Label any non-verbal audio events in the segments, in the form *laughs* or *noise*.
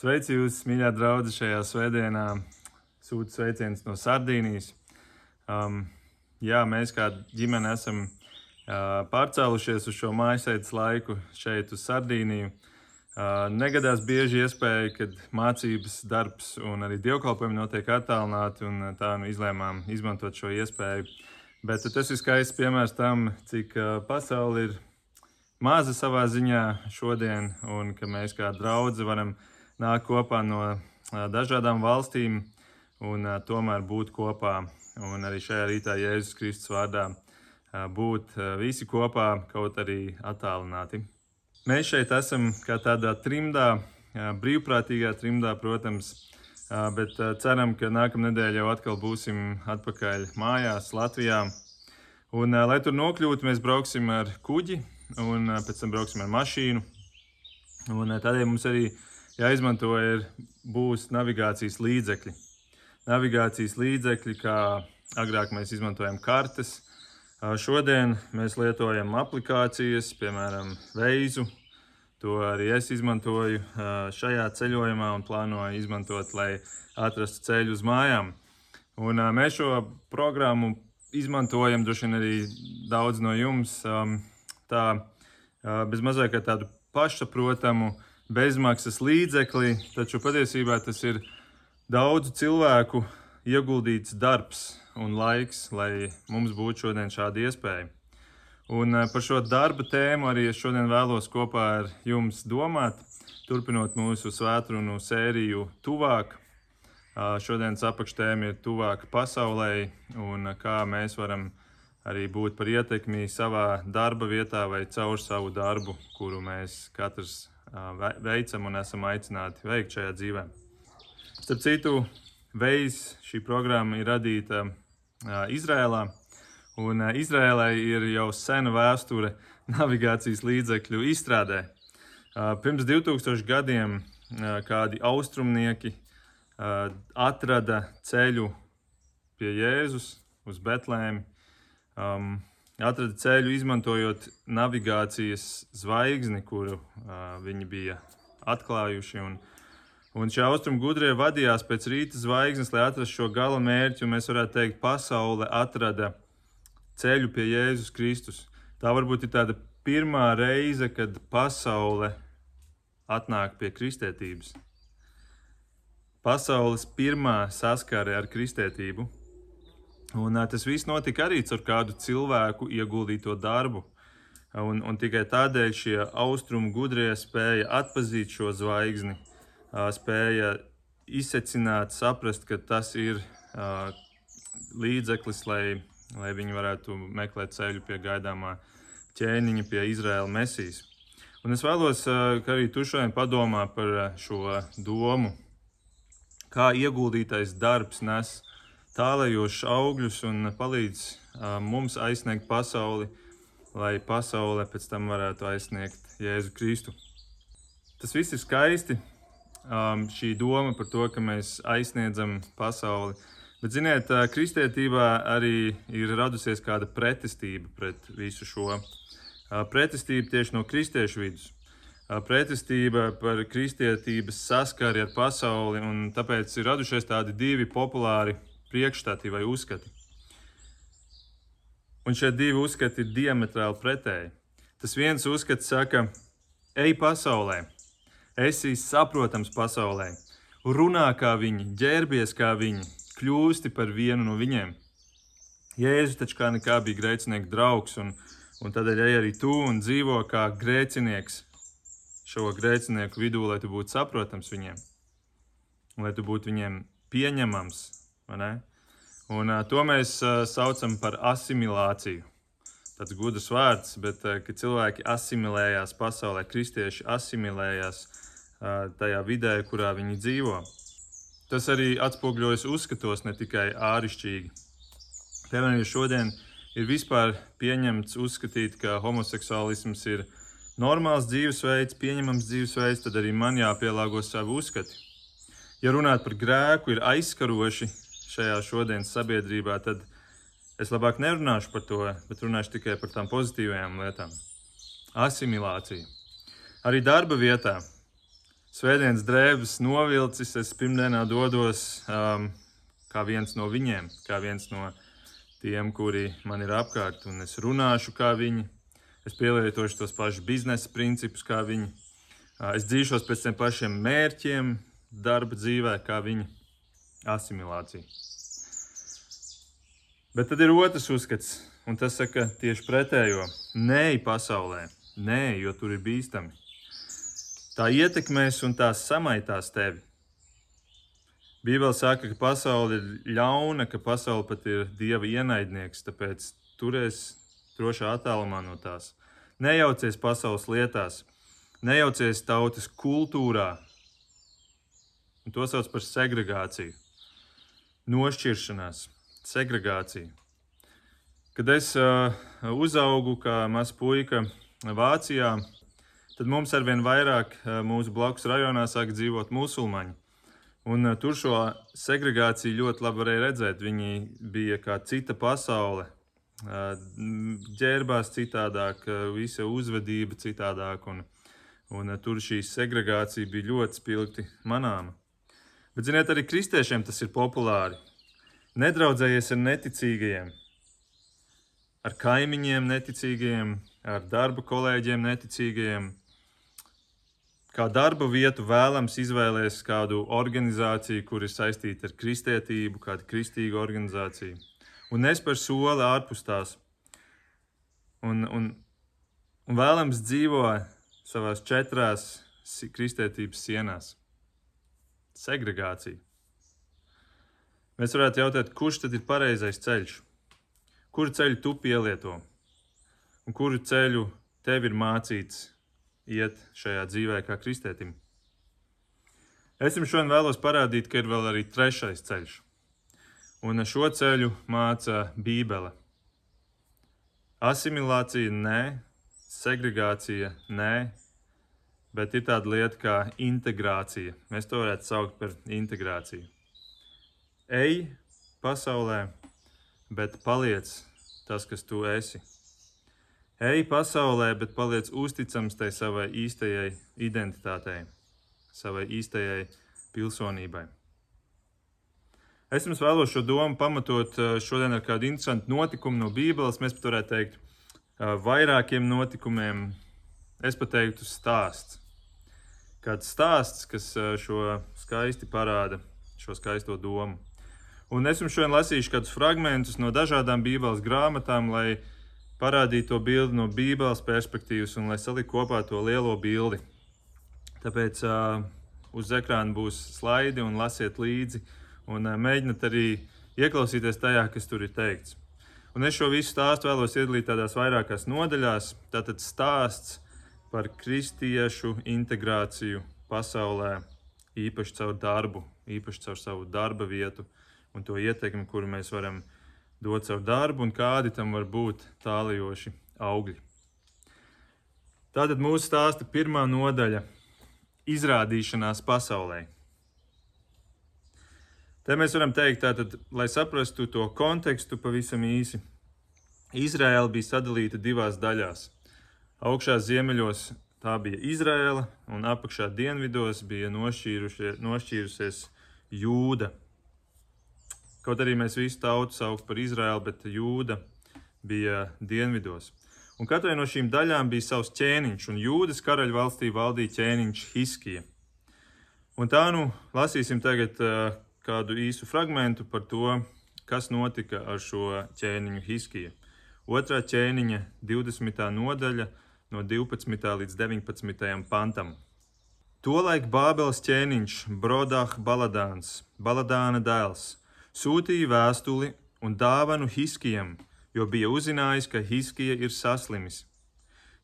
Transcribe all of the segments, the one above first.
Sveicu jūs, mīļā draudzene, šajā svētdienā. Sūtu sveicienus no Sardīnijas. Um, jā, mēs kā ģimene esam uh, pārcēlušies uz šo mājasēdes laiku šeit uz Sardīniju. Uh, negadās bieži iespēja, kad mācības, darbs un arī dievkalpojumi notiek attālināti, un tā nu izlēmām izmantot šo iespēju. Bet tas ir skaists piemērs tam, cik uh, pasaule ir maza savā ziņā šodien, un ka mēs kā draugi varam nākt kopā no dažādām valstīm un tomēr būt kopā. Un arī šajā rītā Jēzus Kristus vārdā būt visi kopā, kaut arī attālināti. Mēs šeit esam kā tādā trimdā, brīvprātīgā trimdā, protams, bet ceram, ka nākamā nedēļa jau atkal būsim atpakaļ mājās, Latvijā. Un, lai tur nokļūtu, mēs brauksim ar kuģi, un pēc tam brauksim ar mašīnu. Un tādēļ mums arī jāizmanto ir, būs navigācijas līdzekļi. Navigācijas līdzekļi, kā agrāk mēs izmantojam kartes, Šodien mēs lietojam aplikācijas, piemēram, Veizu. To arī es izmantoju šajā ceļojumā un plānoju izmantot, lai atrastu ceļu uz mājām. Un mēs šo programmu izmantojam, droši vien arī daudz no jums, tā bez kā tādu pašsaprotamu bezmaksas līdzekli, taču patiesībā tas ir daudzu cilvēku ieguldīts darbs un laiks, lai mums būtu šodien šāda iespēja. Un eh, par šo darba tēmu arī es šodien vēlos kopā ar jums domāt, turpinot mūsu svētkrunu sēriju tuvāk. Šodienas apakštēma ir tuvāk pasaulē, un kā mēs varam arī būt par ietekmi savā darba vietā vai caur savu darbu, kuru mēs katrs veicam un esam aicināti veikt šajā dzīvē. Starp citu, Veids šī programma ir radīta Izrēlā, un Izrēlai ir jau sena vēsture *laughs* navigācijas līdzekļu izstrādē. Pirms 2000 gadiem kādi austrumnieki atrada ceļu pie Jēzus uz Betlēmi. Um, atrada ceļu izmantojot navigācijas zvaigzni, kuru uh, viņi bija atklājuši. Un, Un šie austrumu gudrie vadījās pēc rīta zvaigznes, lai atrastu šo gala mērķi, un mēs varētu teikt, pasaule atrada ceļu pie Jēzus Kristus. Tā varbūt ir tāda pirmā reize, kad pasaule atnāk pie kristietības. Pasaules pirmā saskare ar kristietību. Un, tas viss notika arī ar kādu cilvēku ieguldīto darbu. Un, un tikai tādēļ šie austrumu gudrie spēja atpazīt šo zvaigzni spēja izsecināt, saprast, ka tas ir līdzeklis, lai, lai viņi varētu meklēt ceļu pie gaidāmā ķēniņa, pie Izraēla mesijas. Un es vēlos, ka arī tu šodien padomā par šo domu, kā ieguldītais darbs nes tālējošus augļus un palīdz mums aizsniegt pasauli, lai pasaule pēc tam varētu aizsniegt Jēzu Kristu. Tas viss ir skaisti, šī doma par to, ka mēs aizsniedzam pasauli. Bet, ziniet, kristietībā arī ir radusies kāda pretestība pret visu šo. Pretestība tieši no kristiešu vidus. Pretestība par kristietības saskari ar pasauli, un tāpēc ir radušies tādi divi populāri priekšstati vai uzskati. Un šie divi uzskati ir diametrāli pretēji. Tas viens uzskats saka, ej pasaulē, esi saprotams pasaulē, runā kā viņi, ģērbies kā viņi, kļūsti par vienu no viņiem. Jēzus taču kā nekā bija grēcinieku draugs, un, un tādēļ ej arī tu un dzīvo kā grēcinieks šo grēcinieku vidū, lai tu būtu saprotams viņiem, lai tu būtu viņiem pieņemams. Un, to mēs saucam par asimilāciju. Tas gudrs vārds, bet kad cilvēki asimilējās pasaulē, kristieši asimilējās tajā vidē, kurā viņi dzīvo. Tas arī atspoguļojas uzskatos ne tikai ārišķīgi. Piemēram, šodien ir vispār pieņemts uzskatīt, ka homoseksuālisms ir normāls dzīvesveids, pieņemams dzīvesveids, tad arī man jāpielāgo savu uzskatu. Ja runāt par grēku ir aizskaroši šajā šodienas sabiedrībā, tad es labāk nerunāšu par to, bet runāšu tikai par tām pozitīvajām lietām. Asimilācija. Arī darba vietā svētdienas drēbes novilcis, es pirmdienā dodos um, kā viens no viņiem, kā viens no tiem, kuri man ir apkārt, un es runāšu kā viņi. Es pielietošu tos pašus biznesa principus kā viņi. Uh, es dzīvošu pēc tiem pašiem mērķiem, darba dzīvē, kā viņi asimilācija. Bet tad ir otrs uzskats, un tas saka tieši pretējo. Nē, pasaulē, nē, jo tur ir bīstami. Tā ietekmēs un tās samaitās tevi. Bībele saka, ka pasaule ir ļauna, ka pasaule pat ir dieva ienaidnieks, tāpēc turies drošā attālumā no tās. Nejaucies pasaules lietās, nejaucies tautas kultūrā. Un to sauc par segregāciju, nošķiršanās, segregāciju. Kad es uh, uzaugu kā mazs puika Vācijā, tad mums arvien vairāk uh, mūsu blakus rajonā sāk dzīvot musulmaņi. Un, uh, tur šo segregāciju ļoti labi varēja redzēt. Viņi bija kā cita pasaule. Ģērbās citādāk, visa uzvedība citādāk. Un, un, tur šī segregācija bija ļoti spilgti manāma. Bet, ziniet, arī kristiešiem tas ir populāri. Nedraudzējies ar neticīgajiem, ar kaimiņiem neticīgajiem, ar darba kolēģiem neticīgajiem kā darba vietu vēlams izvēlēties kādu organizāciju, kur ir saistīta ar kristietību, kāda kristīga organizācija. Un es par soli ārpus tās. Un, un, un vēlams dzīvo savās četrās kristietības sienās. Segregācija. Mēs varētu jautāt, kurš tad ir pareizais ceļš? Kuru ceļu tu pielieto? Un kuru ceļu tev ir mācīts iet šajā dzīvē kā kristētim. Es jums šodien vēlos parādīt, ka ir vēl arī trešais ceļš. Un šo ceļu māca Bībele. Asimilācija nē, segregācija nē, bet ir tāda lieta kā integrācija. Mēs to varētu saukt par integrāciju. Ej pasaulē, bet paliec tas, kas tu esi. Ej pasaulē, bet paliec uzticams tai savai īstajai identitātei, savai īstajai pilsonībai. Es jums vēlos šo domu pamatot eh, šodien ar kādu interesantu notikumu no Bībeles. Mēs pat varētu teikt, eh, vairākiem notikumiem. Es pat teiktu, stāsts. Kāds stāsts, kas šo skaisti parāda, šo skaisto domu. Un es jums šodien lasīšu kādus fragmentus no dažādām Bībeles grāmatām, lai parādīt to bildi no Bībeles perspektīvas un lai saliktu kopā to lielo bildi. Tāpēc uh, uz ekrāna būs slaidi un lasiet līdzi un uh, mēģiniet arī ieklausīties tajā, kas tur ir teikts. Un es šo visu stāstu vēlos iedalīt tādās vairākās nodaļās. Tātad stāsts par kristiešu integrāciju pasaulē, īpaši caur darbu, īpaši caur savu darba vietu un to ietekmi, kuru mēs varam dot savu darbu un kādi tam var būt tālajoši augļi. Tātad mūsu stāsta pirmā nodaļa - izrādīšanās pasaulē. Te mēs varam teikt, tātad, lai saprastu to kontekstu pavisam īsi. Izraēla bija sadalīta divās daļās. Augšā ziemeļos tā bija Izraēla, un apakšā dienvidos bija nošķīrusies Jūda. Kaut arī mēs visu tautu sauc par Izraēlu, bet jūda bija dienvidos. Un katrai no šīm daļām bija savs ķēniņš, un jūdas karaļa valstī valdīja ķēniņš Hiskija. Un tā nu lasīsim tagad uh, kādu īsu fragmentu par to, kas notika ar šo ķēniņu Hiskiju. Otrā ķēniņa 20. nodaļa no 12. līdz 19. pantam. Tolaik Bābeles ķēniņš Brodāh Baladāns, Baladāna dēls, sūtīja vēstuli un dāvanu Hiskijam, jo bija uzzinājis, ka Hiskija ir saslimis.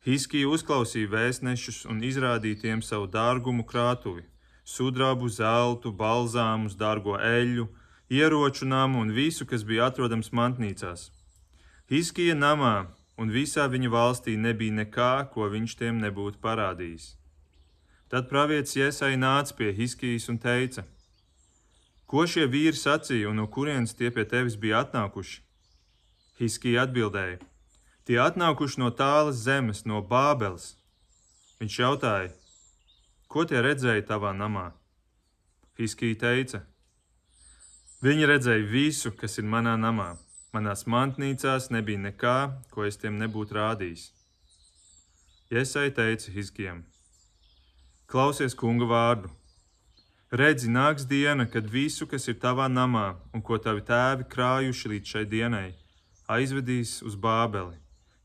Hiskija uzklausīja vēstnešus un izrādīja tiem savu dārgumu krātuvi, sudrabu, zeltu, balzāmus, dārgo eļļu, ieroču namu un visu, kas bija atrodams mantnīcās. Hiskija namā un visā viņa valstī nebija nekā, ko viņš tiem nebūtu parādījis. Tad pravietis Iesai nāca pie Hiskijas un teica: Ko šie vīri sacīja un no kurienes tie pie tevis bija atnākuši? Hiskija atbildēja: Tie atnākuši no tālas zemes, no Bābeles. Viņš jautāja: ko tie redzēja tavā namā? Hiskija teica: Viņi redzēja visu, kas ir manā namā. Manās mantnīcās nebija nekā, ko es tiem nebūtu rādījis. Iesai teica Hiskijam: Klausies kunga vārdu! Redzi, nāks diena, kad visu, kas ir tavā namā un ko tavi tēvi krājuši līdz šai dienai, aizvedīs uz Bābeli.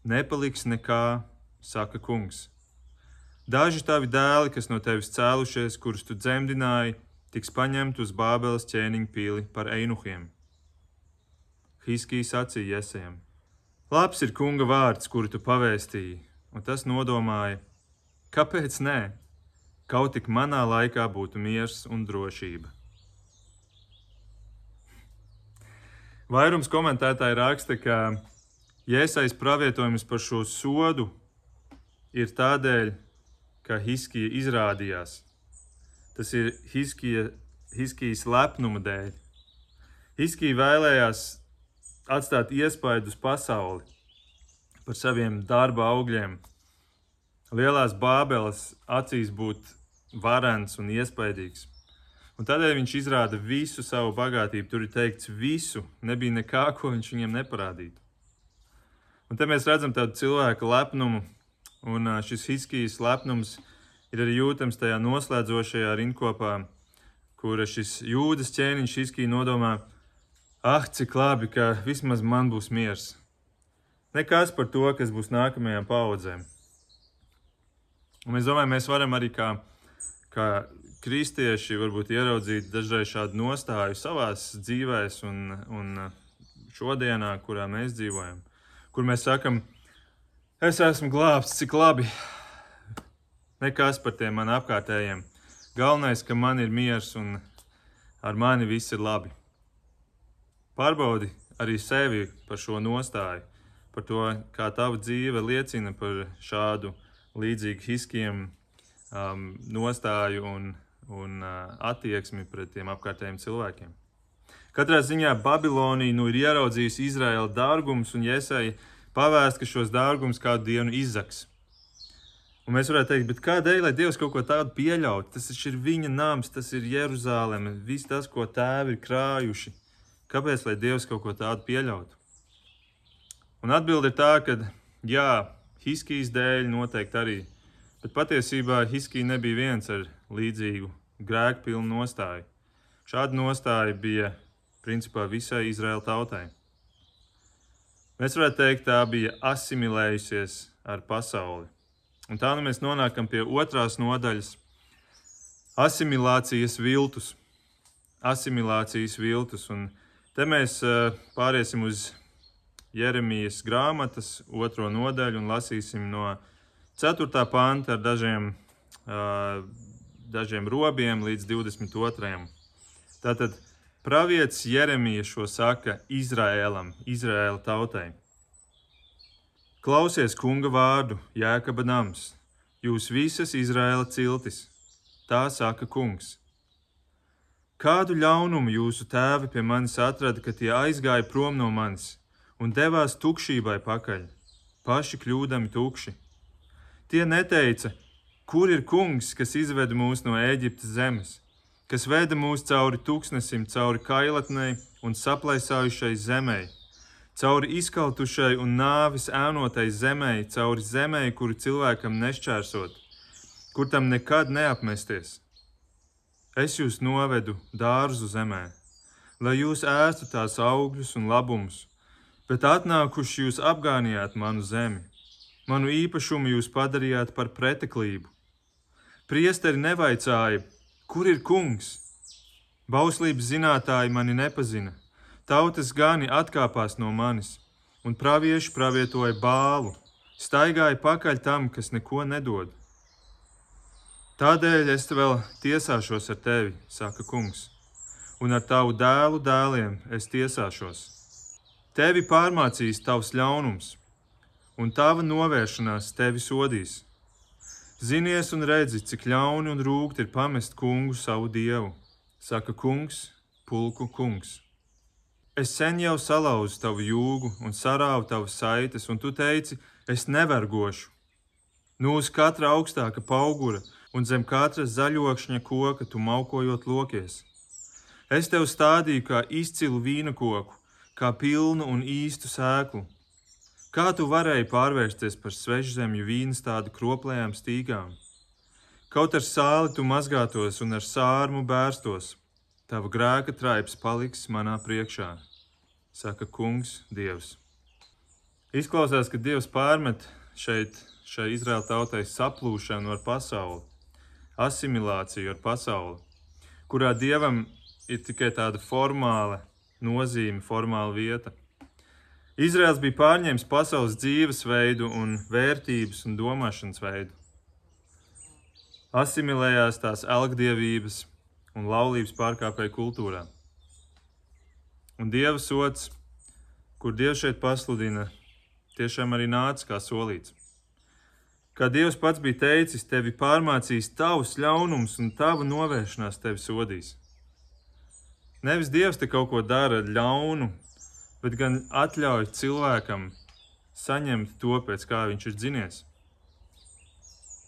Nepaliks nekā, saka kungs. Daži tavi dēli, kas no tevis cēlušies, kurus tu dzemdināji, tiks paņemti uz Bābeles ķēniņa pili par einuhiem. Hiskijs sacīja Iesajam: Labs ir kunga vārds, kuru tu pavēstīji, un tas nodomāja, kāpēc nē? Kaut tik manā laikā būtu miers un drošība. Vairums komentētāji raksta, ka Jēzus pravietojums par šo sodu ir tādēļ, ka Hiskija izrādījās. Tas ir Hiskija, Hiskijas lepnuma dēļ. Hiskija vēlējās atstāt iespaidu uz pasauli par saviem darba augļiem. Lielās bābeles acīs būt varants un iespaidīgs. Un tādēļ viņš izrāda visu savu bagātību. Tur ir teikts, visu, nebija nekā, ko viņš viņiem neparādītu. Un te mēs redzam tādu cilvēku lepnumu, un šis Hiskijas lepnums ir arī jūtams tajā noslēdzošajā rindkopā, kura šis jūdas ķēniņš Hiskija nodomā, ah, cik labi, ka vismaz man būs miers. Nekas par to, kas būs nākamajām paudzēm. Un es domāju, mēs varam arī kā kā kristieši varbūt ieraudzīt dažreiz šādu nostāju savā dzīvē un, un šodienā, kurā mēs dzīvojam, kur mēs sakam, es esmu glābts, cik labi. Nekas par tiem man apkārtējiem. Galvenais, ka man ir miers un ar mani viss ir labi. Pārbaudi arī sevi par šo nostāju, par to, kā tava dzīve liecina par šādu līdzīgu hiskiem um, nostāju un, un uh, attieksmi pret tiem apkārtējiem cilvēkiem. Katrā ziņā Babilonija nu ir ieraudzījusi Izraēla dārgumus, un Jēzai pavēst, ka šos dārgumus kādu dienu izzaks. Un mēs varētu teikt, kādēļ, lai Dievs kaut ko tādu pieļautu? Tas ir viņa nams, tas ir Jeruzaleme, viss tas, ko tēvi ir krājuši. Kāpēc, lai Dievs kaut ko tādu pieļautu? Un atbilde ir tā, ka jā, Hiskijas dēļ noteikti arī Bet patiesībā Hiskija nebija viens ar līdzīgu grēku pilnu nostāju. Šāda nostāja bija principā visai Izraēla tautai. Mēs varētu teikt, tā bija asimilējusies ar pasauli. Un tā nu mēs nonākam pie otrās nodaļas - asimilācijas viltus. Asimilācijas viltus. Un te mēs eh, pāriesim uz Jeremijas grāmatas otro nodaļu un lasīsim no 4. panta ar dažiem, uh, dažiem robiem līdz 22. Tātad pravietis Jeremija šo saka Izraēlam, Izraēla tautai. Klausies kunga vārdu, Jēkaba nams, jūs visas Izraēla ciltis, tā saka kungs. Kādu ļaunumu jūsu tēvi pie manis atrada, kad tie aizgāja prom no manis un devās tukšībai pakaļ, paši kļūdami tukši? Tie neteica, kur ir kungs, kas izveda mūs no Ēģiptes zemes, kas veda mūs cauri tūkstnesim, cauri kailatnei un saplaisājušai zemē, cauri izkautušai un nāvis ēnotai zemē, cauri zemē, kuru cilvēkam nešķērsot, kur tam nekad neapmesties. Es jūs novedu dārzu zemē, lai jūs ēstu tās augļus un labumus, bet atnākuši jūs apgānījāt manu zemi Manu īpašumu jūs padarījāt par preteklību. Priesteri nevaicāja, kur ir kungs? Bauslības zinātāji mani nepazina, tautas gani atkāpās no manis, un pravieši pravietoja bālu, staigāja pakaļ tam, kas neko nedod. Tādēļ es vēl tiesāšos ar tevi, saka kungs, un ar tavu dēlu dēliem es tiesāšos. Tevi pārmācīs tavs ļaunums un tava novēršanās tevi sodīs. Zinies un redzi, cik ļauni un rūkti ir pamest kungu savu dievu, saka kungs, pulku kungs. Es sen jau salauzu tavu jūgu un sarāvu tavas saites, un tu teici, es nevergošu. Nu uz katra augstāka paugura, un zem katra zaļokšņa koka tu maukojot lokies. Es tev stādīju kā izcilu vīna koku, kā pilnu un īstu sēklu. Kā tu varēji pārvērsties par svežzemju vīnu tādu kroplējām stīgām? Kaut ar sāli tu mazgātos un ar sārmu bērstos, tava grēka traips paliks manā priekšā, saka Kungs, Dievs. Izklausās, ka Dievs pārmet šeit, šai Izraēla tautai saplūšanu ar pasauli, asimilāciju ar pasauli, kurā Dievam ir tikai tāda formāla nozīme, formāla vieta. Izraels bija pārņēmis pasaules dzīvesveidu un vērtības un domāšanas veidu. Asimilējās tās elgdievības un laulības pārkāpēju kultūrā. Un Dieva sots, kur Dievs šeit pasludina, tiešām arī nāca kā solīts. Kā Dievs pats bija teicis, tevi pārmācīs tavs ļaunums un tava novēršanās tevi sodīs. Nevis Dievs te kaut ko dara ļaunu, bet gan atļauj cilvēkam saņemt to, pēc kā viņš ir dzinies.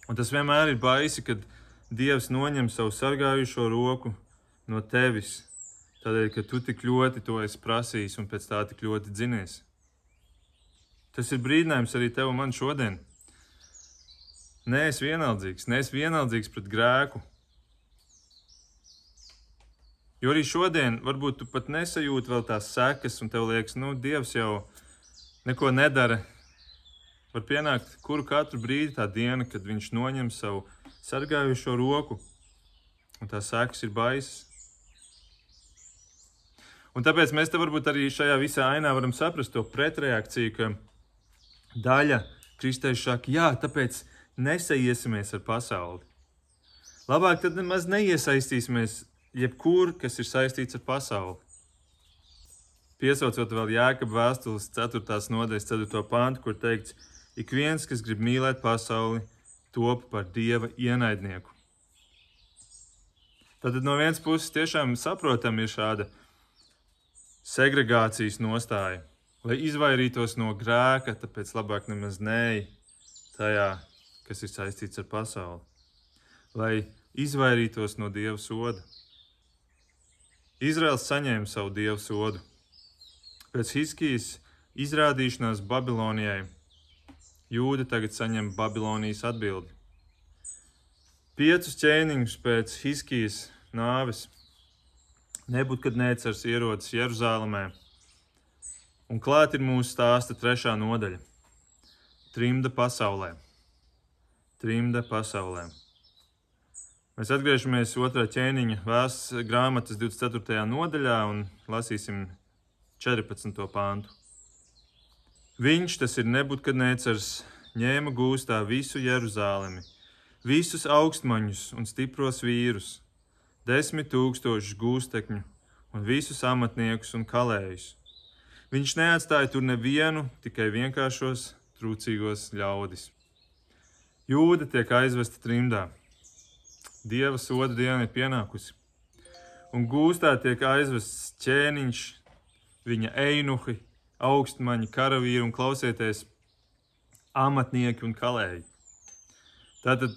Un tas vienmēr ir baisi, kad Dievs noņem savu sargājušo roku no tevis, tādēļ, ka tu tik ļoti to esi prasījis un pēc tā tik ļoti dzinies. Tas ir brīdinājums arī tev un man šodien. Nē, es vienaldzīgs, nē, es vienaldzīgs pret grēku. Jo arī šodien varbūt tu pat nesajūti vēl tās sekas, un tev liekas, nu, Dievs jau neko nedara. Var pienākt kuru katru brīdi tā diena, kad viņš noņem savu sargājušo roku, un tās sekas ir baisas. Un tāpēc mēs te varbūt arī šajā visā ainā varam saprast to pretreakciju, ka daļa kristiešu saka, jā, tāpēc nesaiesimies ar pasauli. Labāk tad nemaz neiesaistīsimies jebkur, kas ir saistīts ar pasauli. Piesaucot vēl Jēkabas vēstules 4. nodaļas 4. pāntu, kur teikts, ik viens, kas grib mīlēt pasauli, top par dieva ienaidnieku. Tad no vienas puses tiešām saprotam ir šāda segregācijas nostāja, lai izvairītos no grēka, tāpēc labāk nemaz nē, tajā, kas ir saistīts ar pasauli, lai izvairītos no dieva soda. Izraels saņēma savu dievu sodu. Pēc Hiskijas izrādīšanās Babilonijai Jūda tagad saņem Babilonijas atbildi. Piecus ķēniņus pēc Hiskijas nāves Nebukadnēcars ierodas Jeruzalemē, un klāt ir mūsu stāsta trešā nodaļa - trimda pasaulē. Trimda pasaulē. Mēs atgriežamies otrā ķēniņa vēstures grāmatas 24. nodaļā un lasīsim 14. pāntu. Viņš, tas ir Nebukadnēcars, ņēma gūstā visu Jeruzālemi, visus augstmaņus un stipros vīrus, desmit tūkstošus gūstekņu un visus amatniekus un kalējus. Viņš neatstāja tur nevienu, tikai vienkāršos, trūcīgos ļaudis. Jūda tiek aizvesta trimdā Dieva soda diena ir pienākusi. Un gūstā tiek aizvests ķēniņš, viņa einuhi, augstmaņi, karavīri un klausieties, amatnieki un kalēji. Tātad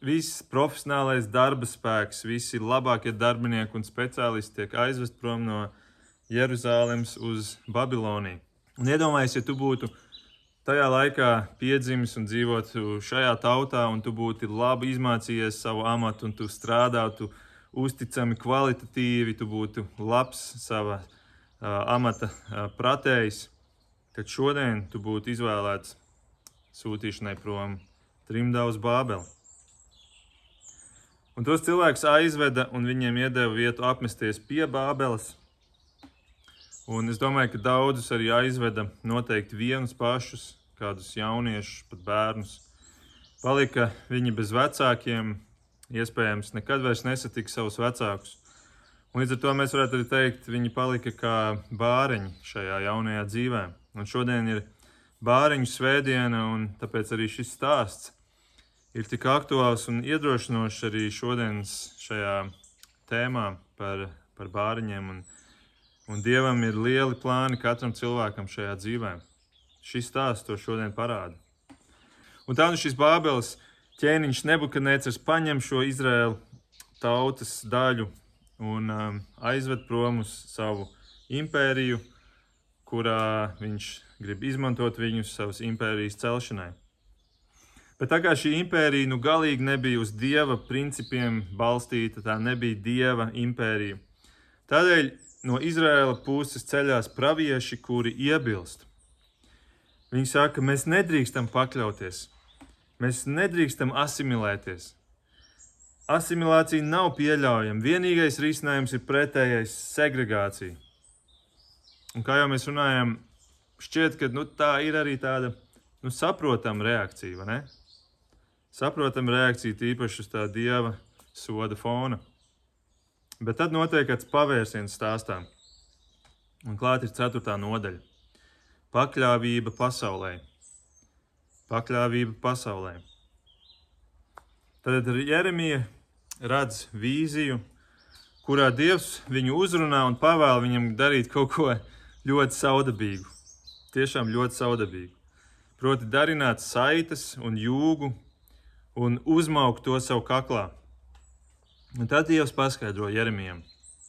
viss profesionālais darba spēks, visi labākie darbinieki un speciālisti tiek aizvest prom no Jeruzalemes uz Babiloniju. Un iedomājieties, ja tu būtu tajā laikā piedzimis un dzīvotu šajā tautā, un tu būtu labi izmācījies savu amatu, un tu strādātu uzticami, kvalitatīvi, tu būtu labs savā uh, amata uh, pratējs, tad šodien tu būtu izvēlēts sūtīšanai prom trimdā uz Bābeli. Un tos cilvēkus aizveda un viņiem iedeva vietu apmesties pie Bābeles Un es domāju, ka daudzus arī aizveda noteikti vienus pašus, kādus jauniešus, pat bērnus. Palika viņi bez vecākiem, iespējams, nekad vairs nesatiks savus vecākus. Un līdz ar to mēs varētu arī teikt, viņi palika kā bāriņi šajā jaunajā dzīvē. Un šodien ir bāriņu svētdiena, un tāpēc arī šis stāsts ir tik aktuāls un iedrošinošs arī šodienas šajā tēmā par, par bāriņiem. Un, Un Dievam ir lieli plāni katram cilvēkam šajā dzīvē. Šis stāsts to šodien parāda. Un tā nu šis Bābeles ķēniņš Nebukadnēcars paņem šo Izraēlu tautas daļu un um, aizved prom uz savu impēriju, kurā viņš grib izmantot viņus savas impērijas celšanai. Bet tā kā šī impērija nu galīgi nebija uz dieva principiem balstīta, tā nebija dieva impērija. Tādēļ no Izraēla puses ceļās pravieši, kuri iebilst. Viņi saka, mēs nedrīkstam pakļauties, mēs nedrīkstam asimilēties. Asimilācija nav pieļaujama. Vienīgais risinājums ir pretējais - segregācija. Un kā jau mēs runājam, šķiet, ka nu, tā ir arī tāda nu, saprotama reakcija? Saprotama reakcija tīpaši uz tā dieva soda fona. Bet tad notiek kāds pavērsiens stāstā. Un klāt ir ceturtā nodaļa. Pakļāvība pasaulē. Pakļāvība pasaulē. Tad Jeremija redz vīziju, kurā Dievs viņu uzrunā un pavēl viņam darīt kaut ko ļoti saudabīgu. Tiešām ļoti saudabīgu. Proti, darināt saites un jūgu un uzmaukt to savu kaklā. Un tad Dievs paskaidro Jeremijam,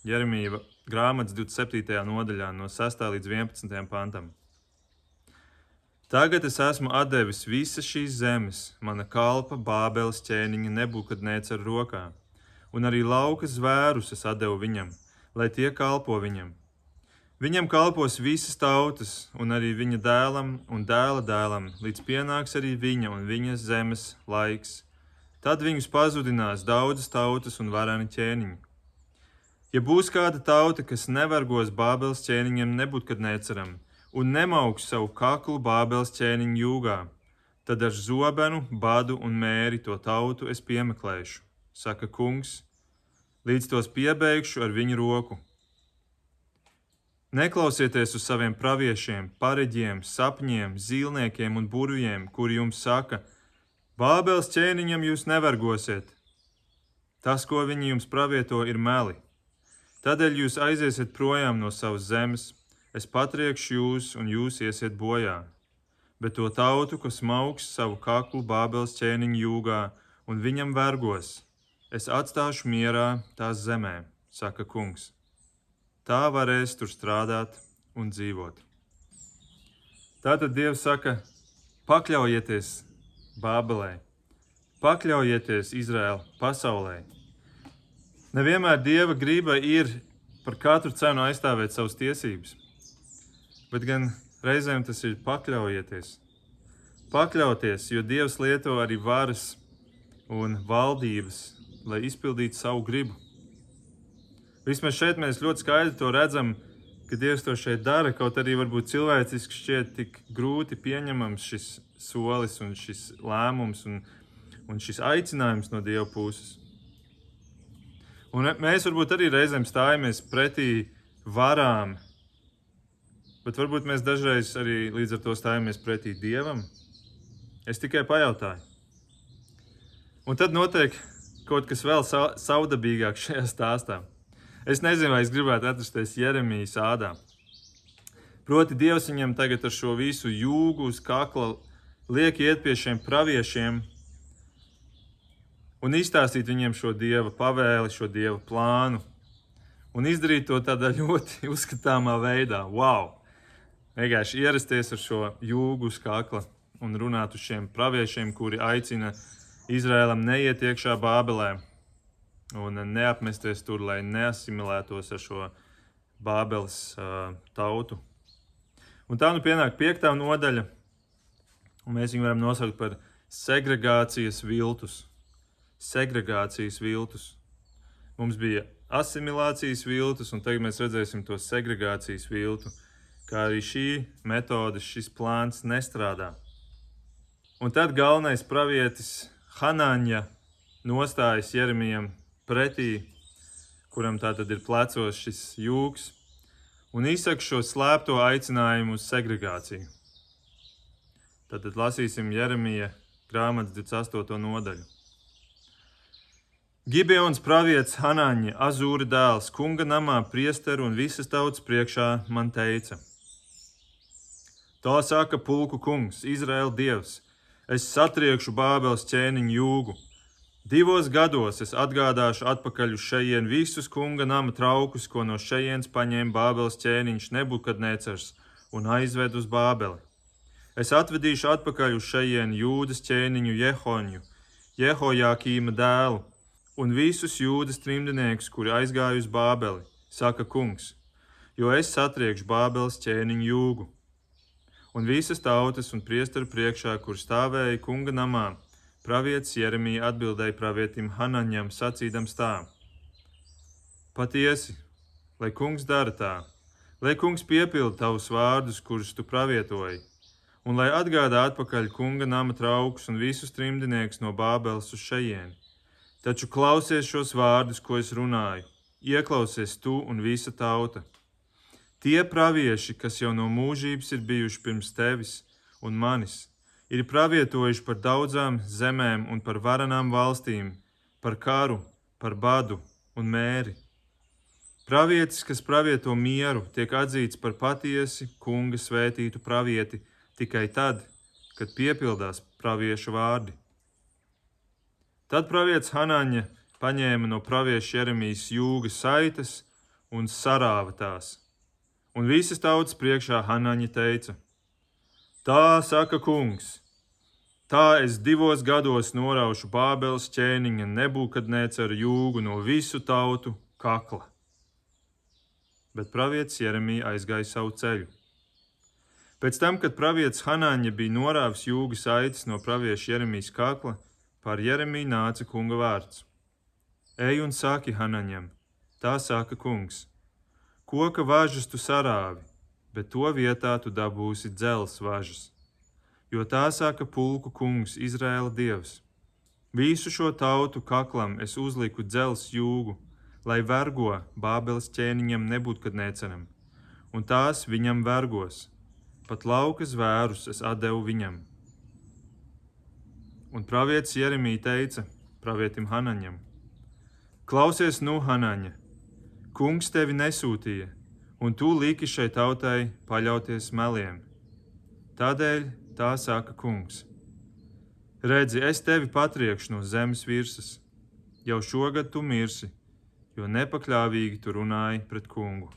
Jeremija grāmatas 27. nodaļā, no 6. līdz 11. pantam. Tagad es esmu devis visas šīs zemes, mana kalpa, Bābeles ķēniņa, nebūkadnēca ar rokā, un arī lauka zvērus es devu viņam, lai tie kalpo viņam. Viņam kalpos visas tautas, un arī viņa dēlam un dēla dēlam, līdz pienāks arī viņa un viņas zemes laiks Tad viņus pazudinās daudzas tautas un varani ķēniņi. Ja būs kāda tauta, kas nevargos Bābeles ķēniņam, nebūt kad neceram, un nemauks savu kaklu Bābeles ķēniņu jūgā, tad ar zobenu, badu un mēri to tautu es piemeklēšu, saka kungs, līdz tos piebeigšu ar viņu roku. Neklausieties uz saviem praviešiem, pareģiem, sapņiem, zīlniekiem un burvjiem, kuri jums saka, Bābeles ķēniņam jūs nevargosiet. Tas, ko viņi jums pravieto, ir meli. Tādēļ jūs aiziesiet projām no savas zemes, es patriekšu jūs, un jūs iesiet bojā. Bet to tautu, kas mauks savu kaklu Bābeles ķēniņa jūgā un viņam vergos, es atstāšu mierā tās zemē, saka kungs. Tā varēs tur strādāt un dzīvot. Tātad Dievs saka: pakļaujieties Bābelē. Pakļaujieties Izraēla pasaulē. Nevienmēr Dieva grība ir par katru cenu aizstāvēt savas tiesības, bet gan reizēm tas ir pakļaujieties. Pakļauties, jo Dievs lieto arī varas un valdības, lai izpildītu savu gribu. Vismaz šeit mēs ļoti skaidri to redzam, ka Dievs to šeit dara, kaut arī varbūt cilvēciski šķiet tik grūti pieņemams šis solis un šis lēmums un, un šis aicinājums no Dieva puses. Un mēs varbūt arī reizēm stājamies pretī varām, bet varbūt mēs dažreiz arī līdz ar to stājamies pretī Dievam. Es tikai pajautāju. Un tad notiek kaut kas vēl saudabīgāk šajā stāstā. Es nezinu, vai es gribētu atrasties Jeremijas ādā. Proti, Dievs viņam tagad ar šo visu jūgu uz kakla liek iet pie šiem praviešiem un izstāstīt viņiem šo dieva pavēli, šo dieva plānu. Un izdarīt to tādā ļoti *laughs* uzskatāmā veidā. Wow! Vienkārši ierasties ar šo jūgu uz kakla un runāt uz šiem praviešiem, kuri aicina Izrēlam neiet iekšā Bābelē un neapmesties tur, lai neasimilētos ar šo Bābeles uh, tautu. Un tā nu pienāk piektā nodaļa, Un mēs viņu varam nosaukt par segregācijas viltus. Segregācijas viltus. Mums bija asimilācijas viltus, un tagad mēs redzēsim to segregācijas viltu, kā arī šī metode, šis plāns nestrādā. Un tad galvenais pravietis Hanāņa nostājas Jeremijam pretī, kuram tātad ir plecos šis jūgs, un izsaka šo slēpto aicinājumu uz segregāciju. Tad lasīsim Jeremija grāmatas 28. nodaļu. Gibeons pravietis Hanāņa, Azūra dēls, kunga namā, priesteru un visas tautas priekšā man teica: Tā saka pulku kungs, Izraēla dievs. es satriekšu Bābeles ķēniņu jūgu. Divos gados es atgādāšu atpakaļ uz šejien visus kunga nama traukus, ko no šejienes paņēma Bābeles ķēniņš Nebukadnecers un aizved uz Bābeli. Es atvedīšu atpakaļ uz šejien jūdas ķēniņu Jehoņu, Jehojākīma dēlu, un visus jūdas trimdniekus, kuri aizgāja uz Bābeli, saka kungs, jo es satriekšu Bābeles ķēniņu jūgu. Un visas tautas un priesteru priekšā, kur stāvēja kunga namā, pravietis Jeremija atbildēja pravietim Hanaņam, sacīdams tā: Patiesi, lai kungs dara tā, lai kungs piepilda tavus vārdus, kurus tu pravietoji, un lai atgādā atpakaļ kunga nama traukus un visus trimdniekus no Bābeles uz šejieni. Taču klausies šos vārdus, ko es runāju, ieklausies tu un visa tauta. Tie pravieši, kas jau no mūžības ir bijuši pirms tevis un manis, ir pravietojuši par daudzām zemēm un par varenām valstīm, par karu, par badu un mēri. Pravietis, kas pravieto mieru, tiek atzīts par patiesi kunga svētītu pravieti tikai tad, kad piepildās praviešu vārdi. Tad pravietis Hanāņa paņēma no pravieša Jeremijas jūgas saites un sarāva tās. Un visas tautas priekšā Hanāņa teica: Tā saka kungs, tā es divos gados noraušu Bābeles ķēniņa nebūkadnēceru jūgu no visu tautu kakla. Bet pravietis Jeremija aizgāja savu ceļu. Pēc tam, kad pravietis Hanāņa bija norāvis jūgas saites no pravieša Jeremijas kakla, Pār Jeremiju nāca kunga vārds: Ej un saki Hanaņam, tā saka kungs: Koka važas tu sarāvi, bet to vietā tu dabūsi dzels važas. Jo tā saka pulku kungs, Izraēla dievs. Visu šo tautu kaklam es uzliku dzels jūgu, lai vergo Bābeles ķēniņam nebūtu kad neceram, un tās viņam vergos. Pat lauka zvērus es atdevu viņam Un pravietis Jeremija teica pravietim Hanaņam: Klausies, nu, Hanaņa, kungs tevi nesūtīja, un tu liki šai tautai paļauties meliem. Tādēļ tā saka kungs: Redzi, es tevi patriekšu no zemes virsmas, jau šogad tu mirsi, jo nepakļāvīgi tu runāji pret kungu.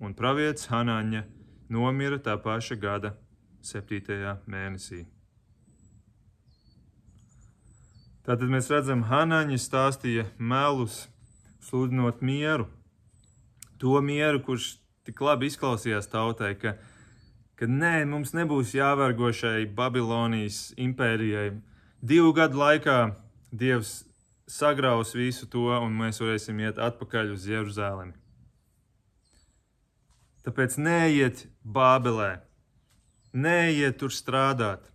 Un pravietis Hanaņa nomira tā paša gada 7. mēnesī. Tātad mēs redzam, Hanaņa stāstīja melus, sludinot mieru. To mieru, kurš tik labi izklausījās tautai, ka, ka nē, mums nebūs jāvergo šai Babilonijas impērijai. Divu gadu laikā Dievs sagraus visu to, un mēs varēsim iet atpakaļ uz Jeruzalemi. Tāpēc neiet Bābelē, neiet tur strādāt,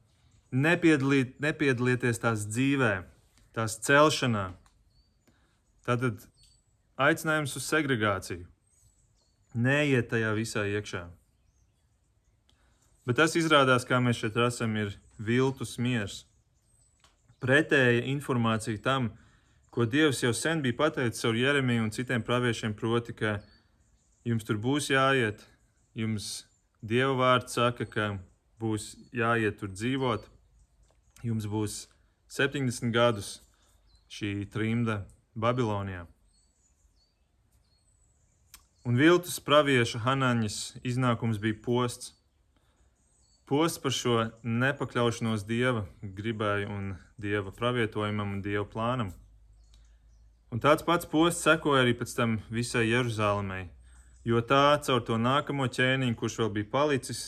nepiedalīt, nepiedalieties tās dzīvēm tās celšanā. Tātad aicinājums uz segregāciju. Neiet tajā visā iekšā. Bet tas izrādās, kā mēs šeit redzam, ir viltus miers. Pretēja informācija tam, ko Dievs jau sen bija pateicis ar Jeremiju un citiem praviešiem, proti, ka jums tur būs jāiet, jums Dieva vārds saka, ka būs jāiet tur dzīvot, jums būs 70 gadus šī trimda Babilonijā. Un viltus pravieša Hanaņas iznākums bija posts. Posts par šo nepakļaušanos dieva gribai un dieva pravietojumam un dieva plānam. Un tāds pats posts sekoja arī pēc tam visai Jeruzalemei, jo tā caur to nākamo ķēniņu, kurš vēl bija palicis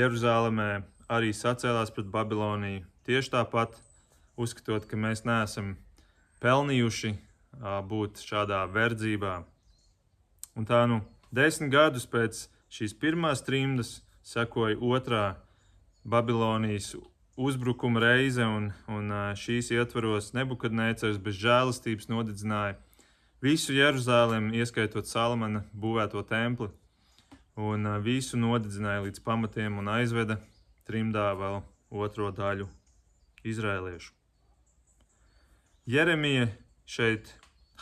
Jeruzalemē, arī sacēlās pret Babiloniju. Tieši tāpat uzskatot, ka mēs neesam pelnījuši būt šādā verdzībā. Un tā nu, desmit gadus pēc šīs pirmās trimdas sekoja otrā Babilonijas uzbrukuma reize, un, un šīs ietvaros Nebukadnēcers bez žēlastības nodedzināja visu Jeruzalem, ieskaitot Salamana būvēto templi, un visu nodedzināja līdz pamatiem un aizveda trimdā vēl otro daļu izrēliešu. Jeremija šeit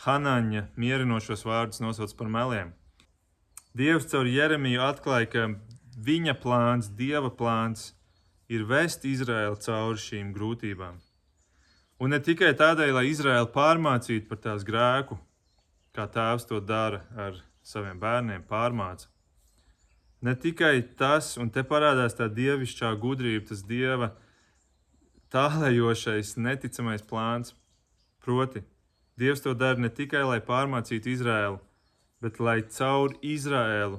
Hanaņa mierinošos vārdus nosauc par meliem. Dievs caur Jeremiju atklāja, ka viņa plāns, Dieva plāns ir vest Izraēlu cauri šīm grūtībām. Un ne tikai tādēļ, lai Izraēlu pārmācītu par tās grēku, kā tēvs to dara ar saviem bērniem, pārmāca. Ne tikai tas, un te parādās tā dievišķā gudrība, tas dieva tālējošais, neticamais plāns. Proti, Dievs to dara ne tikai lai pārmācītu Izraēlu, bet lai caur Izraēlu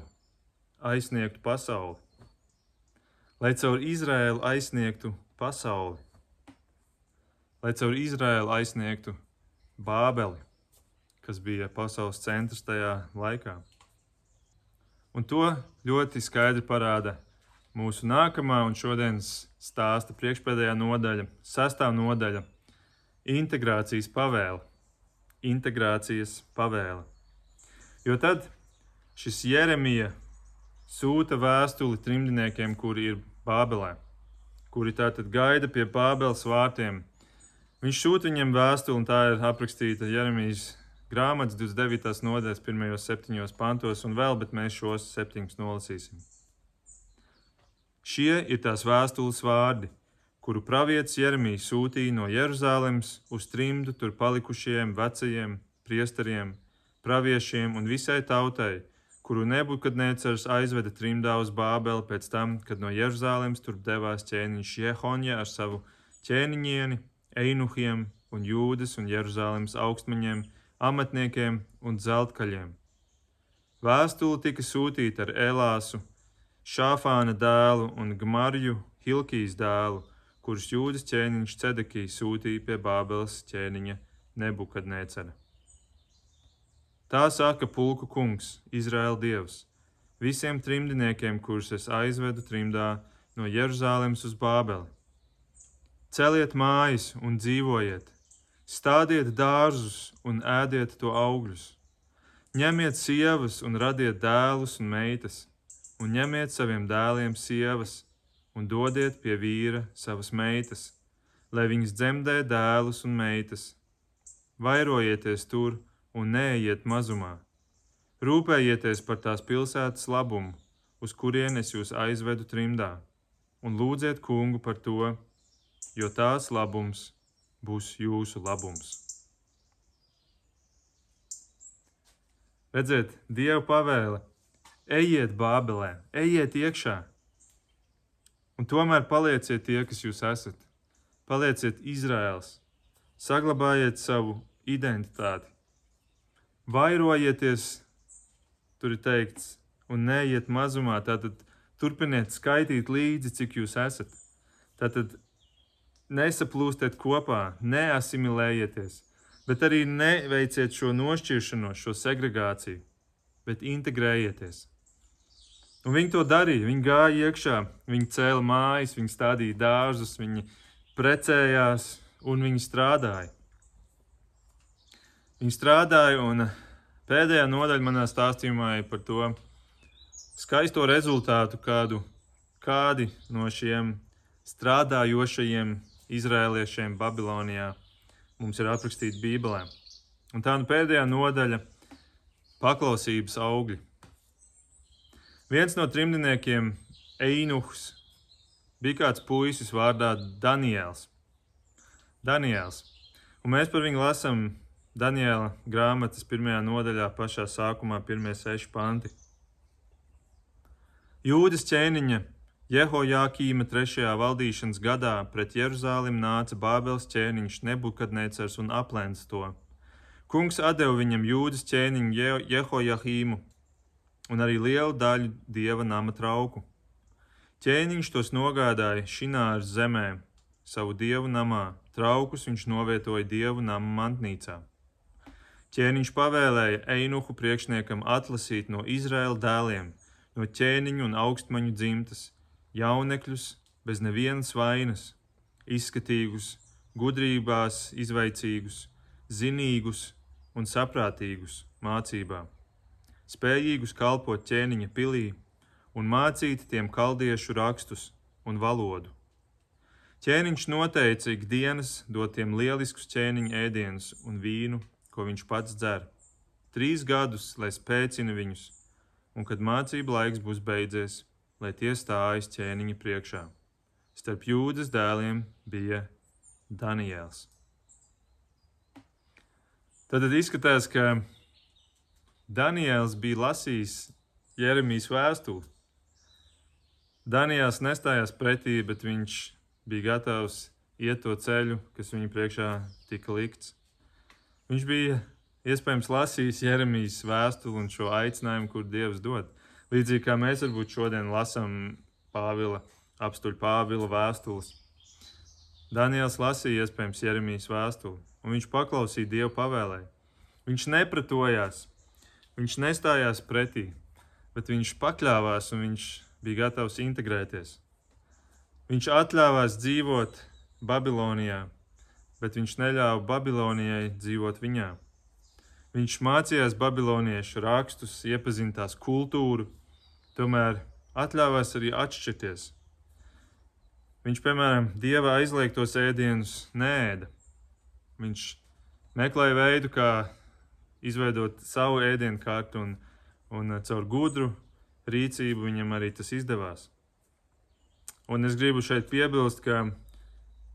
aizsniegtu pasauli. Lai caur Izraēlu aizsniegtu pasauli. Lai caur Izraēlu aizsniegtu Bābeli, kas bija pasaules centrs tajā laikā. Un to ļoti skaidri parāda mūsu nākamā un šodienas stāsta priekšpēdējā nodaļa, sastāv nodaļa - integrācijas pavēle. Integrācijas pavēle. Jo tad šis Jeremija sūta vēstuli trimdniekiem, kuri ir Bābelē, kuri tātad gaida pie Bābeles vārtiem. Viņš sūta viņiem vēstuli, un tā ir aprakstīta Jeremijas grāmatas 29. nodaļas pirmajos septiņos pantos, un vēl, bet mēs šos septiņus nolasīsim. Šie ir tās vēstules vārdi, kuru pravietis Jeremijs sūtīja no Jeruzalemes uz trimdu tur palikušajiem vecajiem priesteriem, praviešiem un visai tautai, kuru Nebukadnecars aizveda trimdā uz Bābeli pēc tam, kad no Jeruzalemes tur devās ķēniņš Jehonja ar savu ķēniņieni, einuhiem un jūdas un Jeruzalemes augstmaņiem, amatniekiem un zeltkaļiem. Vēstule tika sūtīta ar Elāsu, Šāfāna dēlu un Gmarju Hilkijas dēlu, kurus jūdas ķēniņš Cedekijs sūtīja pie Bābeles ķēniņa Nebukadnecera. Tā saka pulku kungs, Izraēla dievs, visiem trimdiniekiem, kurus es aizvedu trimdā no Jeruzalemes uz Bābeli. Celiet mājas un dzīvojiet, stādiet dārzus un ēdiet to augļus. Ņemiet sievas un radiet dēlus un meitas, un ņemiet saviem dēliem sievas un dodiet pie vīra savas meitas, lai viņas dzemdē dēlus un meitas. Vairojieties tur! Un neejiet mazumā. Rūpējieties par tās pilsētas labumu, uz kurien es jūs aizvedu trimdā, un lūdziet kungu par to, jo tās labums būs jūsu labums. Redziet, Dieva pavēle, ejiet Bābelē, ejiet iekšā, un tomēr palieciet tie, kas jūs esat. Palieciet Izraels, saglabājiet savu identitāti, vairojieties, tur ir teikts, un neiet mazumā. Tātad turpiniet skaitīt līdzi, cik jūs esat. Tātad nesaplūstiet kopā, neasimilējieties, bet arī neveiciet šo nošķiršanos, šo segregāciju, bet integrējieties. Un viņi to darīja. Viņi gāja iekšā, viņi cēla mājas, viņi stādīja dārzus, viņi precējās un viņi strādāja. Viņi strādāja, un pēdējā nodaļa manā stāstījumā ir par to skaisto rezultātu, kādu kādi no šiem strādājošajiem izrēliešiem Babilonijā mums ir aprakstīti Bībelē. Un tā nu pēdējā nodaļa - paklausības augļi. Viens no trimdiniekiem, Einuhs, bija kāds puisis vārdā Daniels. Daniels. Un mēs par viņu lasām Daniela grāmatas pirmajā nodaļā, pašā sākumā, pirmie seši panti. Jūdas ķēniņa Jehojakīma trešajā valdīšanas gadā pret Jeruzālim nāca Bābeles ķēniņš Nebukadnecars un aplēns to. Kungs deva viņam jūdas ķēniņu Jehojahīmu un arī lielu daļu dieva nama trauku. Ķēniņš tos nogādāja Šināras zemē, savu dievu namā, traukus viņš novietoja dievu nama mantnīcā. Ķēniņš pavēlēja Einuhu priekšniekam atlasīt no Izraēla dēliem, no ķēniņu un augstmaņu dzimtas, jaunekļus bez nevienas vainas, izskatīgus, gudrībās izveicīgus, zinīgus un saprātīgus mācībā, spējīgus kalpot ķēniņa pilī un mācīt tiem kaldiešu rakstus un valodu. Ķēniņš noteica ikdienas dot tiem lieliskus ķēniņa ēdienus un vīnu ko viņš pats dzer. Trīs gadus, lai spēcina viņus, un kad mācību laiks būs beidzies, lai tie stājas ķēniņa priekšā. starp jūdas dēliem bija Daniels. Tad izskatās, ka Daniels bija lasījis Jeremijas vēstuli. Daniels nestājās pretī, bet viņš bija gatavs iet to ceļu, kas viņam priekšā tika likts. Viņš bija iespējams lasījis Jeremijas vēstuli un šo aicinājumu, kur Dievs dod. Līdzīgi kā mēs varbūt šodien lasām Pāvila, apstuļu Pāvila vēstules. Daniels lasīja iespējams Jeremijas vēstuli un viņš paklausīja Dieva pavēlē. Viņš nepratojās, viņš nestājās pretī, bet viņš pakļāvās un viņš bija gatavs integrēties. Viņš atļāvās dzīvot Babilonijā, bet viņš neļāva Babilonijai dzīvot viņā. Viņš mācījās babiloniešu rakstus, iepazina tās kultūru, tomēr atļāvās arī atšķirties. Viņš, piemēram, dieva aizliegtos ēdienus nēda. Viņš meklēja veidu, kā izveidot savu ēdienu kārtu, un, un caur gudru rīcību viņam arī tas izdevās. Un es gribu šeit piebilst, ka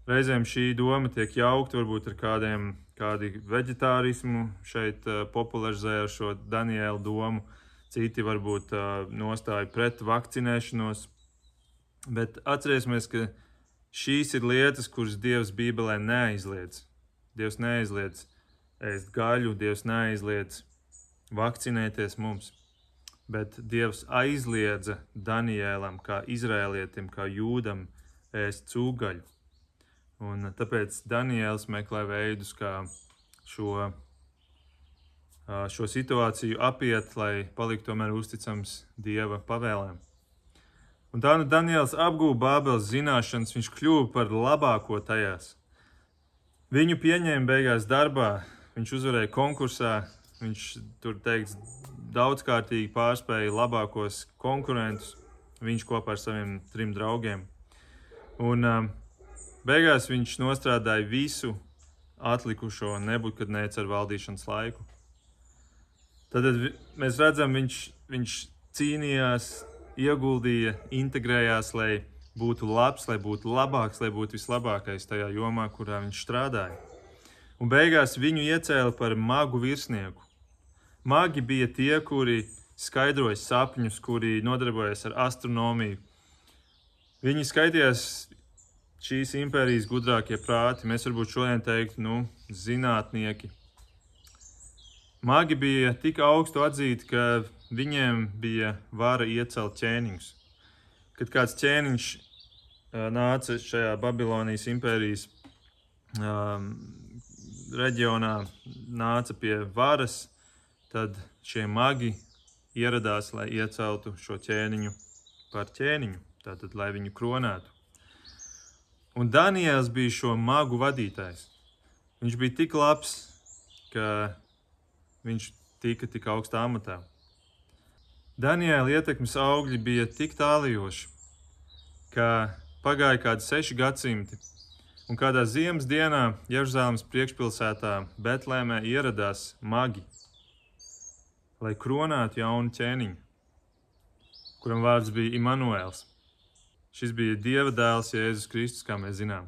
reizēm šī doma tiek jaukta varbūt ar kādiem, kādi veģetārismu šeit uh, popularizē ar šo Daniela domu, citi varbūt uh, nostāja pret vakcinēšanos. Bet atcerēsimies, ka šīs ir lietas, kuras Dievs Bībelē neaizliedz. Dievs neaizliedz ēst gaļu, Dievs neaizliedz vakcinēties mums. Bet Dievs aizliedza Daniēlam, kā izrēlietim, kā jūdam, ēst cūgaļu. Un tāpēc Daniels meklē veidus, kā šo, šo situāciju apiet, lai paliktu tomēr uzticams Dieva pavēlēm. Un tā nu Daniels apgūta Bābeles zināšanas, viņš kļuva par labāko tajās. Viņu pieņēma beigās darbā, viņš uzvarēja konkursā, viņš tur teikts, daudzkārtīgi pārspēja labākos konkurentus, viņš kopā ar saviem trim draugiem. Un uh, beigās viņš nostrādāja visu atlikušo nebūtnēcu ar valdīšanas laiku. Tad mēs redzam, viņš, viņš cīnījās, ieguldīja, integrējās, lai būtu labs, lai būtu labāks, lai būtu vislabākais tajā jomā, kurā viņš strādāja. Un beigās viņu iecēla par magu virsnieku. Magi bija tie, kuri skaidroja sapņus, kuri nodarbojas ar astronomiju. Viņi skaitījās šīs impērijas gudrākie prāti. Mēs varbūt šodien teiktu, nu, zinātnieki. Magi bija tik augstu atzīti, ka viņiem bija vara iecelt ķēniņus kad kāds ķēniņš nāca šajā Babilonijas impērijas um, reģionā, nāca pie varas, tad šie magi ieradās, lai ieceltu šo ķēniņu par ķēniņu, tātad, lai viņu kronētu. Un Daniels bija šo magu vadītājs. Viņš bija tik labs, ka viņš tika tik augstā amatā. Daniela ietekmes augļi bija tik tālijoši, ka pagāja kādi seši gadsimti, un kādā ziemas dienā Jeruzalemes priekšpilsētā Betlēmē ieradās magi, lai kronētu jaunu ķēniņu, kuram vārds bija Immanuēls. Šis bija Dieva dēls Jēzus Kristus, kā mēs zinām.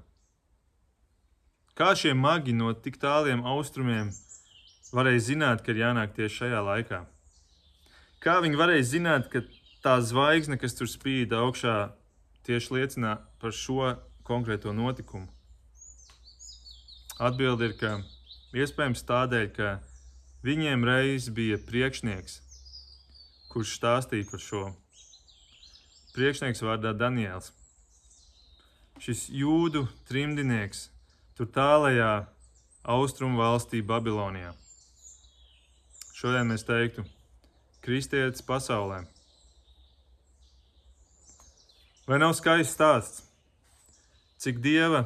Kā šie magi no tik tāliem austrumiem varēja zināt, ka ir jānāk tieši šajā laikā? Kā viņi varēja zināt, ka tā zvaigzne, kas tur spīd augšā, tieši liecina par šo konkrēto notikumu? Atbilde ir, ka iespējams tādēļ, ka viņiem reiz bija priekšnieks, kurš stāstīja par šo. Priekšnieks vārdā Daniels. Šis jūdu trimdinieks tur tālajā austrumu valstī Babilonijā. Šodien mēs teiktu, kristietis pasaulē. Vai nav skaists stāsts, cik dieva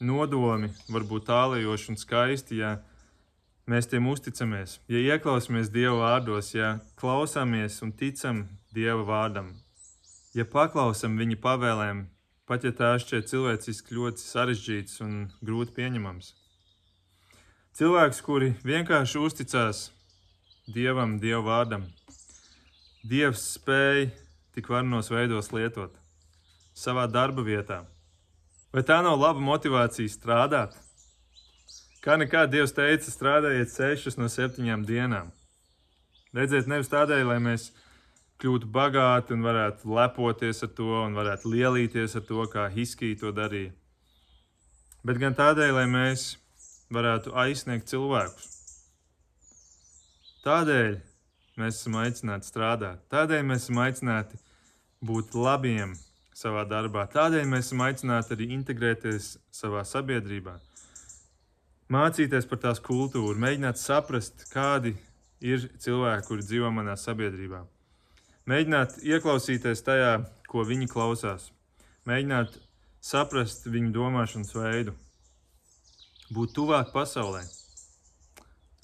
nodomi var būt tālējoši un skaisti, ja mēs tiem uzticamies, ja ieklausāmies Dieva vārdos, ja klausāmies un ticam Dieva vārdam, ja paklausām viņa pavēlēm, pat ja tās šķiet cilvēciski ļoti sarežģītas un grūti pieņemams. Cilvēks, kuri vienkārši uzticās Dievam, Dieva vārdam, Dievs spēja tik varnos veidos lietot savā darba vietā, Vai tā nav laba motivācija strādāt? Kā nekā Dievs teica, strādājiet sešas no septiņām dienām. Redziet, nevis tādēļ, lai mēs kļūtu bagāti un varētu lepoties ar to un varētu lielīties ar to, kā Hiskija to darīja, bet gan tādēļ, lai mēs varētu aizsniegt cilvēkus. Tādēļ mēs esam aicināti strādāt, tādēļ mēs esam aicināti būt labiem savā darbā, tādēļ mēs esam aicināti arī integrēties savā sabiedrībā mācīties par tās kultūru, mēģināt saprast, kādi ir cilvēki, kuri dzīvo manā sabiedrībā. Mēģināt ieklausīties tajā, ko viņi klausās, mēģināt saprast viņu domāšanas veidu, būt tuvāk pasaulē,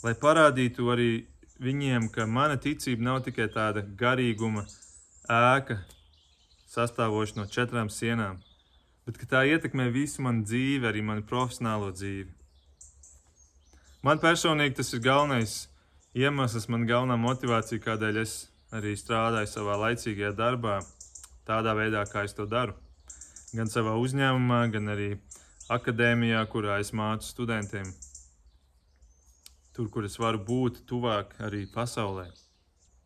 lai parādītu arī viņiem, ka mana ticība nav tikai tāda garīguma ēka, sastāvoša no četrām sienām, bet ka tā ietekmē visu manu dzīvi, arī manu profesionālo dzīvi. Man personīgi tas ir galvenais iemesls, man galvenā motivācija, kādēļ es arī strādāju savā laicīgajā darbā, tādā veidā, kā es to daru. Gan savā uzņēmumā, gan arī akadēmijā, kurā es mācu studentiem. Tur, kur es varu būt tuvāk arī pasaulē.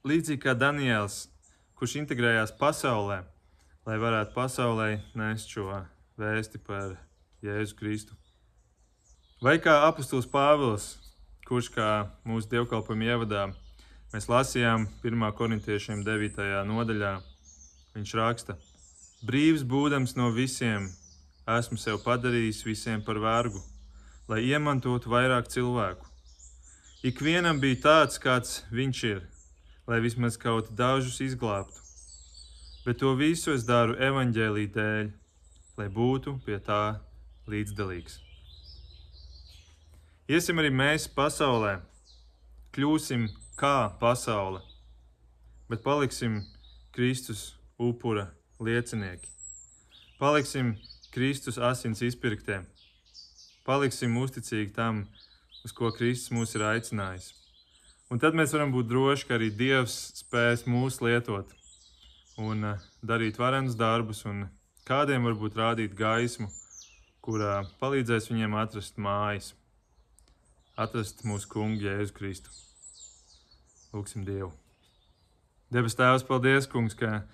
Līdzīgi kā Daniels, kurš integrējās pasaulē, lai varētu pasaulē nest šo vēsti par Jēzu Kristu. Vai kā apustulis Pāvils, kurš kā mūsu dievkalpojuma ievadā mēs lasījām 1. korintiešiem 9. nodaļā, viņš raksta: Brīvs būdams no visiem, esmu sev padarījis visiem par vergu, lai iemantotu vairāk cilvēku. Ikvienam bija tāds, kāds viņš ir, lai vismaz kaut dažus izglābtu. Bet to visu es daru evaņģēlī dēļ, lai būtu pie tā līdzdalīgs. Iesim arī mēs pasaulē, kļūsim kā pasaule, bet paliksim Kristus upura liecinieki. Paliksim Kristus asins izpirktē, paliksim uzticīgi tam, uz ko Kristus mūs ir aicinājis. Un tad mēs varam būt droši, ka arī Dievs spēs mūs lietot un eh, darīt varenus darbus, un kādiem varbūt rādīt gaismu, kurā palīdzēs viņiem atrast mājas atrast mūsu kungu Jēzu Kristu. Lūksim Dievu. Debes Tēvs, paldies, kungs, ka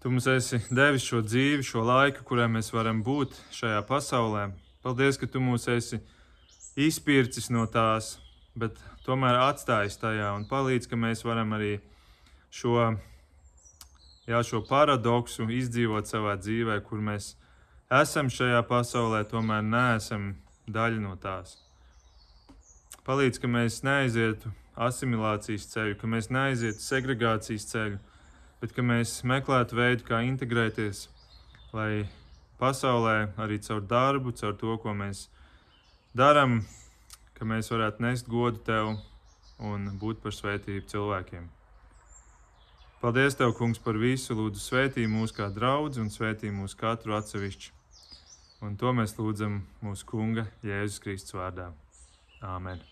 Tu mums esi devis šo dzīvi, šo laiku, kurā mēs varam būt šajā pasaulē. Paldies, ka Tu mūs esi izpircis no tās, bet tomēr atstājis tajā un palīdz, ka mēs varam arī šo, jā, šo paradoksu izdzīvot savā dzīvē, kur mēs esam šajā pasaulē, tomēr neesam daļa no tās. Palīdz, ka mēs neaizietu asimilācijas ceļu, ka mēs neaizietu segregācijas ceļu, bet ka mēs meklētu veidu, kā integrēties, lai pasaulē arī caur darbu, caur to, ko mēs darām, ka mēs varētu nest godu tev un būt par svētību cilvēkiem. Paldies, Tev, Kungs, par visu. Lūdzu, svētī mūs kā draugu un svētī mūs katru atsevišķi. Un to mēs lūdzam mūsu Kunga Jēzus Kristus vārdā. Amen.